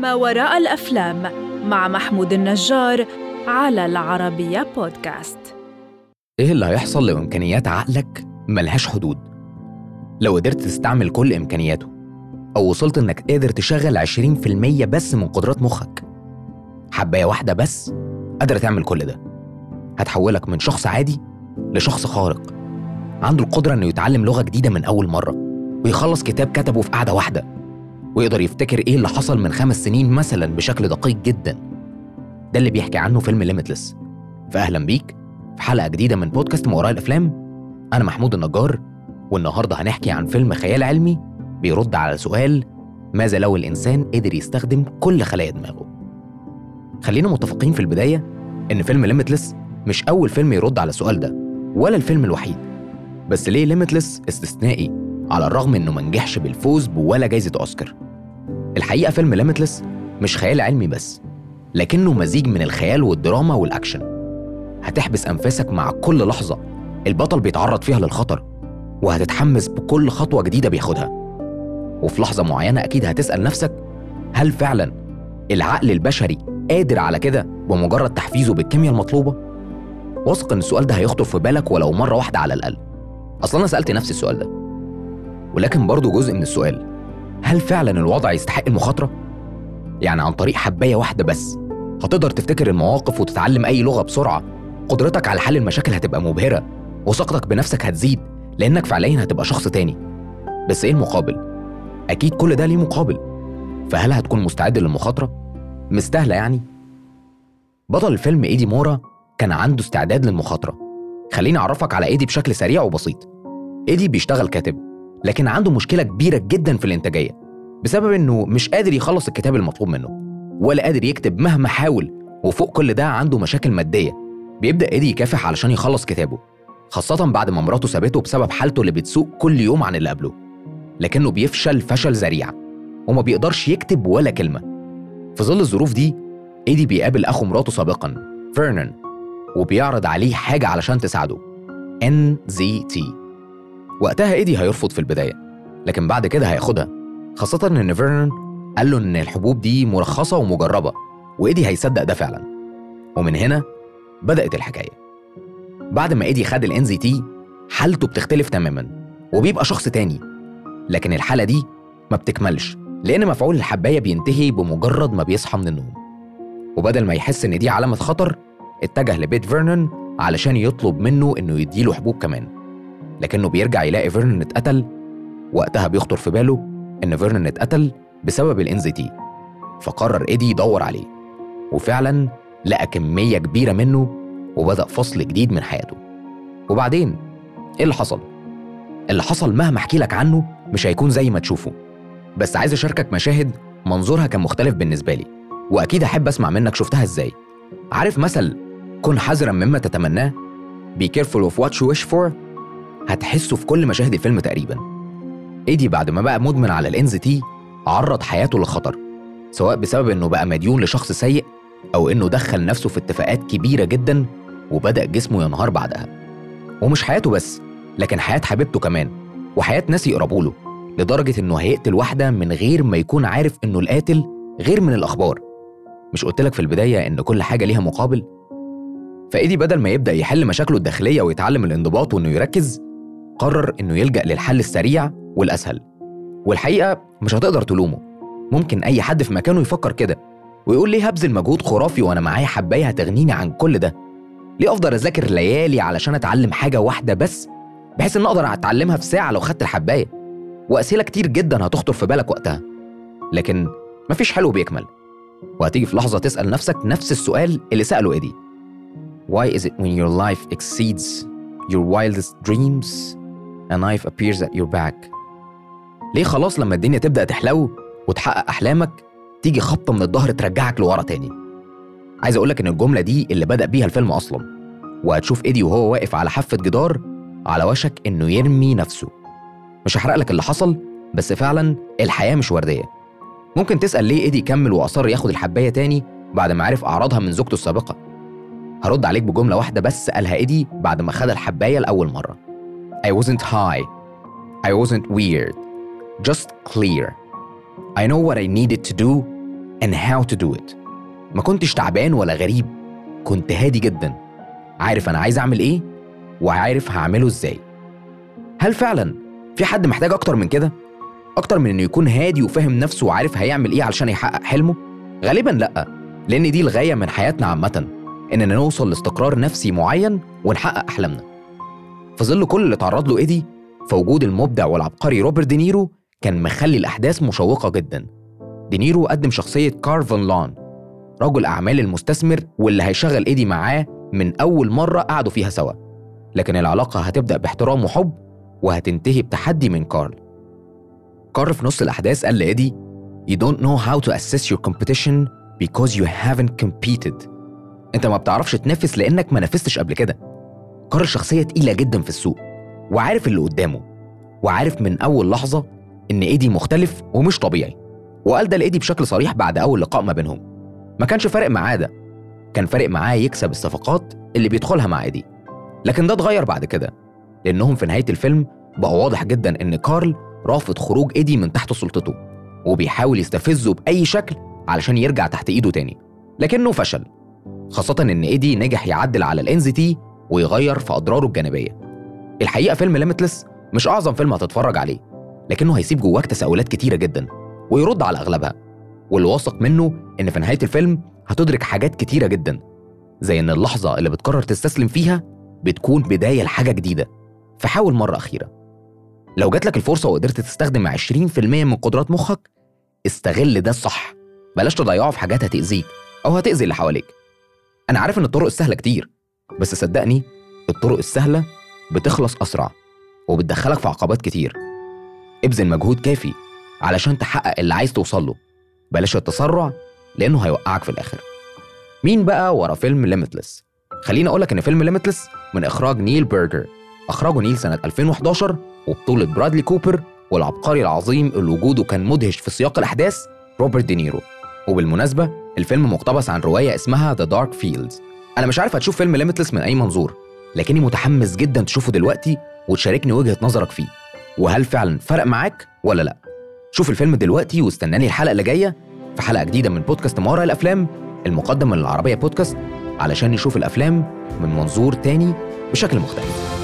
ما وراء الأفلام مع محمود النجار على العربية بودكاست إيه اللي هيحصل لو إمكانيات عقلك ملهاش حدود؟ لو قدرت تستعمل كل إمكانياته أو وصلت إنك قادر تشغل 20% بس من قدرات مخك حباية واحدة بس قادرة تعمل كل ده هتحولك من شخص عادي لشخص خارق. عنده القدرة إنه يتعلم لغة جديدة من أول مرة ويخلص كتاب كتبه في قعدة واحدة ويقدر يفتكر إيه اللي حصل من خمس سنين مثلا بشكل دقيق جدا. ده اللي بيحكي عنه فيلم Limitless فأهلا بيك في حلقة جديدة من بودكاست ما وراء الأفلام. أنا محمود النجار والنهاردة هنحكي عن فيلم خيال علمي بيرد على سؤال ماذا لو الإنسان قدر يستخدم كل خلايا دماغه؟ خلينا متفقين في البداية إن فيلم Limitless مش أول فيلم يرد على السؤال ده. ولا الفيلم الوحيد. بس ليه Limitless استثنائي على الرغم إنه منجحش بالفوز بولا جايزة أوسكار؟ الحقيقة فيلم Limitless مش خيال علمي بس لكنه مزيج من الخيال والدراما والأكشن. هتحبس أنفاسك مع كل لحظة البطل بيتعرض فيها للخطر وهتتحمس بكل خطوة جديدة بياخدها. وفي لحظة معينة أكيد هتسأل نفسك هل فعلا العقل البشري قادر على كده بمجرد تحفيزه بالكيمياء المطلوبة؟ واثق إن السؤال ده هيخطر في بالك ولو مرة واحدة على الأقل أصلا أنا سألت نفسي السؤال ده ولكن برضه جزء من السؤال هل فعلا الوضع يستحق المخاطرة؟ يعني عن طريق حباية واحدة بس هتقدر تفتكر المواقف وتتعلم أي لغة بسرعة قدرتك على حل المشاكل هتبقى مبهرة وثقتك بنفسك هتزيد لأنك فعليا هتبقى شخص تاني بس إيه المقابل؟ أكيد كل ده ليه مقابل فهل هتكون مستعد للمخاطرة؟ مستاهلة يعني؟ بطل الفيلم إيدي مورا كان عنده استعداد للمخاطرة. خليني أعرفك على إيدي بشكل سريع وبسيط. إيدي بيشتغل كاتب لكن عنده مشكلة كبيرة جدا في الإنتاجية بسبب إنه مش قادر يخلص الكتاب المطلوب منه ولا قادر يكتب مهما حاول وفوق كل ده عنده مشاكل مادية. بيبدأ إيدي يكافح علشان يخلص كتابه خاصة بعد ما مراته سابته بسبب حالته اللي بتسوء كل يوم عن اللي قبله. لكنه بيفشل فشل ذريع وما بيقدرش يكتب ولا كلمة. في ظل الظروف دي إيدي بيقابل أخو مراته سابقا فيرنان. وبيعرض عليه حاجة علشان تساعده. NZT وقتها إيدي هيرفض في البداية لكن بعد كده هياخدها خاصة إن فيرنان قال له إن الحبوب دي مرخصة ومجربة وإيدي هيصدق ده فعلا. ومن هنا بدأت الحكاية. بعد ما إيدي خد زي تي حالته بتختلف تماما وبيبقى شخص تاني. لكن الحالة دي ما بتكملش لأن مفعول الحباية بينتهي بمجرد ما بيصحى من النوم. وبدل ما يحس إن دي علامة خطر اتجه لبيت فيرنون علشان يطلب منه إنه يديله حبوب كمان. لكنه بيرجع يلاقي فيرنون اتقتل. وقتها بيخطر في باله إن فيرنون اتقتل بسبب الـ NZT فقرر إيدي يدور عليه. وفعلا لقى كمية كبيرة منه وبدأ فصل جديد من حياته. وبعدين إيه اللي حصل؟ اللي حصل مهما أحكي لك عنه مش هيكون زي ما تشوفه. بس عايز أشاركك مشاهد منظورها كان مختلف بالنسبة لي. وأكيد أحب أسمع منك شفتها إزاي. عارف مثل كن حذرا مما تتمناه. Be careful of what you wish for. هتحسه في كل مشاهد الفيلم تقريبا. ايدي بعد ما بقى مدمن على الانز تي عرض حياته للخطر سواء بسبب إنه بقى مديون لشخص سيء أو إنه دخل نفسه في اتفاقات كبيرة جدا وبدأ جسمه ينهار بعدها. ومش حياته بس لكن حياة حبيبته كمان وحياة ناس يقربوا له لدرجة إنه هيقتل واحدة من غير ما يكون عارف إنه القاتل غير من الأخبار. مش قلت لك في البداية إن كل حاجة ليها مقابل؟ فإيدي بدل ما يبدأ يحل مشاكله الداخلية ويتعلم الانضباط وإنه يركز قرر إنه يلجأ للحل السريع والأسهل. والحقيقة مش هتقدر تلومه. ممكن أي حد في مكانه يفكر كده ويقول ليه هبذل مجهود خرافي وأنا معايا حباية هتغنيني عن كل ده؟ ليه أفضل أذاكر ليالي علشان أتعلم حاجة واحدة بس بحيث إن أقدر أتعلمها في ساعة لو خدت الحباية؟ وأسئلة كتير جدا هتخطر في بالك وقتها. لكن مفيش حلو بيكمل. وهتيجي في لحظة تسأل نفسك نفس السؤال اللي سأله إيدي. Why is it when your life exceeds your wildest dreams a knife appears at your back? ليه خلاص لما الدنيا تبدأ تحلو وتحقق أحلامك تيجي خبطة من الظهر ترجعك لورا تاني؟ عايز أقولك إن الجملة دي اللي بدأ بيها الفيلم أصلا. وهتشوف إيدي وهو واقف على حافة جدار على وشك إنه يرمي نفسه. مش هحرق لك اللي حصل بس فعلا الحياة مش وردية. ممكن تسأل ليه إيدي كمل وأصر ياخد الحباية تاني بعد ما عرف أعراضها من زوجته السابقة؟ هرد عليك بجملة واحدة بس قالها إيدي بعد ما خد الحباية لأول مرة. I wasn't high. I wasn't weird. Just clear. I know what I needed to do and how to do it. ما كنتش تعبان ولا غريب. كنت هادي جدا. عارف أنا عايز أعمل إيه؟ وعارف هعمله إزاي. هل فعلا في حد محتاج أكتر من كده؟ أكتر من إنه يكون هادي وفاهم نفسه وعارف هيعمل إيه علشان يحقق حلمه؟ غالبا لأ لأن دي الغاية من حياتنا عامة. إننا نوصل لاستقرار نفسي معين ونحقق أحلامنا. في ظل كل اللي تعرض له إيدي فوجود المبدع والعبقري روبرت دينيرو كان مخلي الأحداث مشوقة جدا. دينيرو قدم شخصية كارل فان لون رجل أعمال المستثمر واللي هيشغل إيدي معاه من أول مرة قعدوا فيها سوا. لكن العلاقة هتبدأ باحترام وحب وهتنتهي بتحدي من كارل. كارل في نص الأحداث قال لإيدي You don't know how to assess your competition because you haven't competed. انت ما بتعرفش تنافس لانك ما نافستش قبل كده. كارل شخصية تقيلة جدا في السوق وعارف اللي قدامه وعارف من أول لحظة إن إيدي مختلف ومش طبيعي وقال ده لإيدي بشكل صريح بعد أول لقاء ما بينهم. ما كانش فارق معاه ده كان فارق معاه يكسب الصفقات اللي بيدخلها مع إيدي. لكن ده اتغير بعد كده لأنهم في نهاية الفيلم بقى واضح جدا إن كارل رافض خروج إيدي من تحت سلطته وبيحاول يستفزه بأي شكل علشان يرجع تحت إيده تاني لكنه فشل. خاصة إن إيدي نجح يعدل على الـ NZT ويغير في أضراره الجانبية. الحقيقة فيلم Limitless مش أعظم فيلم هتتفرج عليه لكنه هيسيب جواك تساؤلات كتيرة جدا ويرد على أغلبها. واللي واثق منه إن في نهاية الفيلم هتدرك حاجات كتيرة جدا زي إن اللحظة اللي بتقرر تستسلم فيها بتكون بداية لحاجة جديدة. فحاول مرة أخيرة. لو جاتلك الفرصة وقدرت تستخدم 20% من قدرات مخك استغل ده الصح. بلاش تضيعه في حاجات هتأذيك أو هتأذي اللي حواليك. أنا عارف إن الطرق السهلة كتير بس صدقني الطرق السهلة بتخلص أسرع وبتدخلك في عقبات كتير. ابذل مجهود كافي علشان تحقق اللي عايز توصله بلاش التسرع لأنه هيوقعك في الآخر. مين بقى ورا فيلم Limitless؟ خليني أقولك إن فيلم Limitless من إخراج نيل بيرجر أخرجه نيل سنة 2011 وبطولة برادلي كوبر والعبقري العظيم اللي وجوده كان مدهش في سياق الأحداث روبرت دينيرو. وبالمناسبة الفيلم مقتبس عن رواية اسمها The Dark Fields. أنا مش عارف هتشوف فيلم Limitless من أي منظور لكني متحمس جدا تشوفه دلوقتي وتشاركني وجهة نظرك فيه. وهل فعلا فرق معاك ولا لأ؟ شوف الفيلم دلوقتي واستناني الحلقة اللي جاية في حلقة جديدة من بودكاست ما وراء الأفلام المقدم من العربية بودكاست علشان نشوف الأفلام من منظور تاني بشكل مختلف.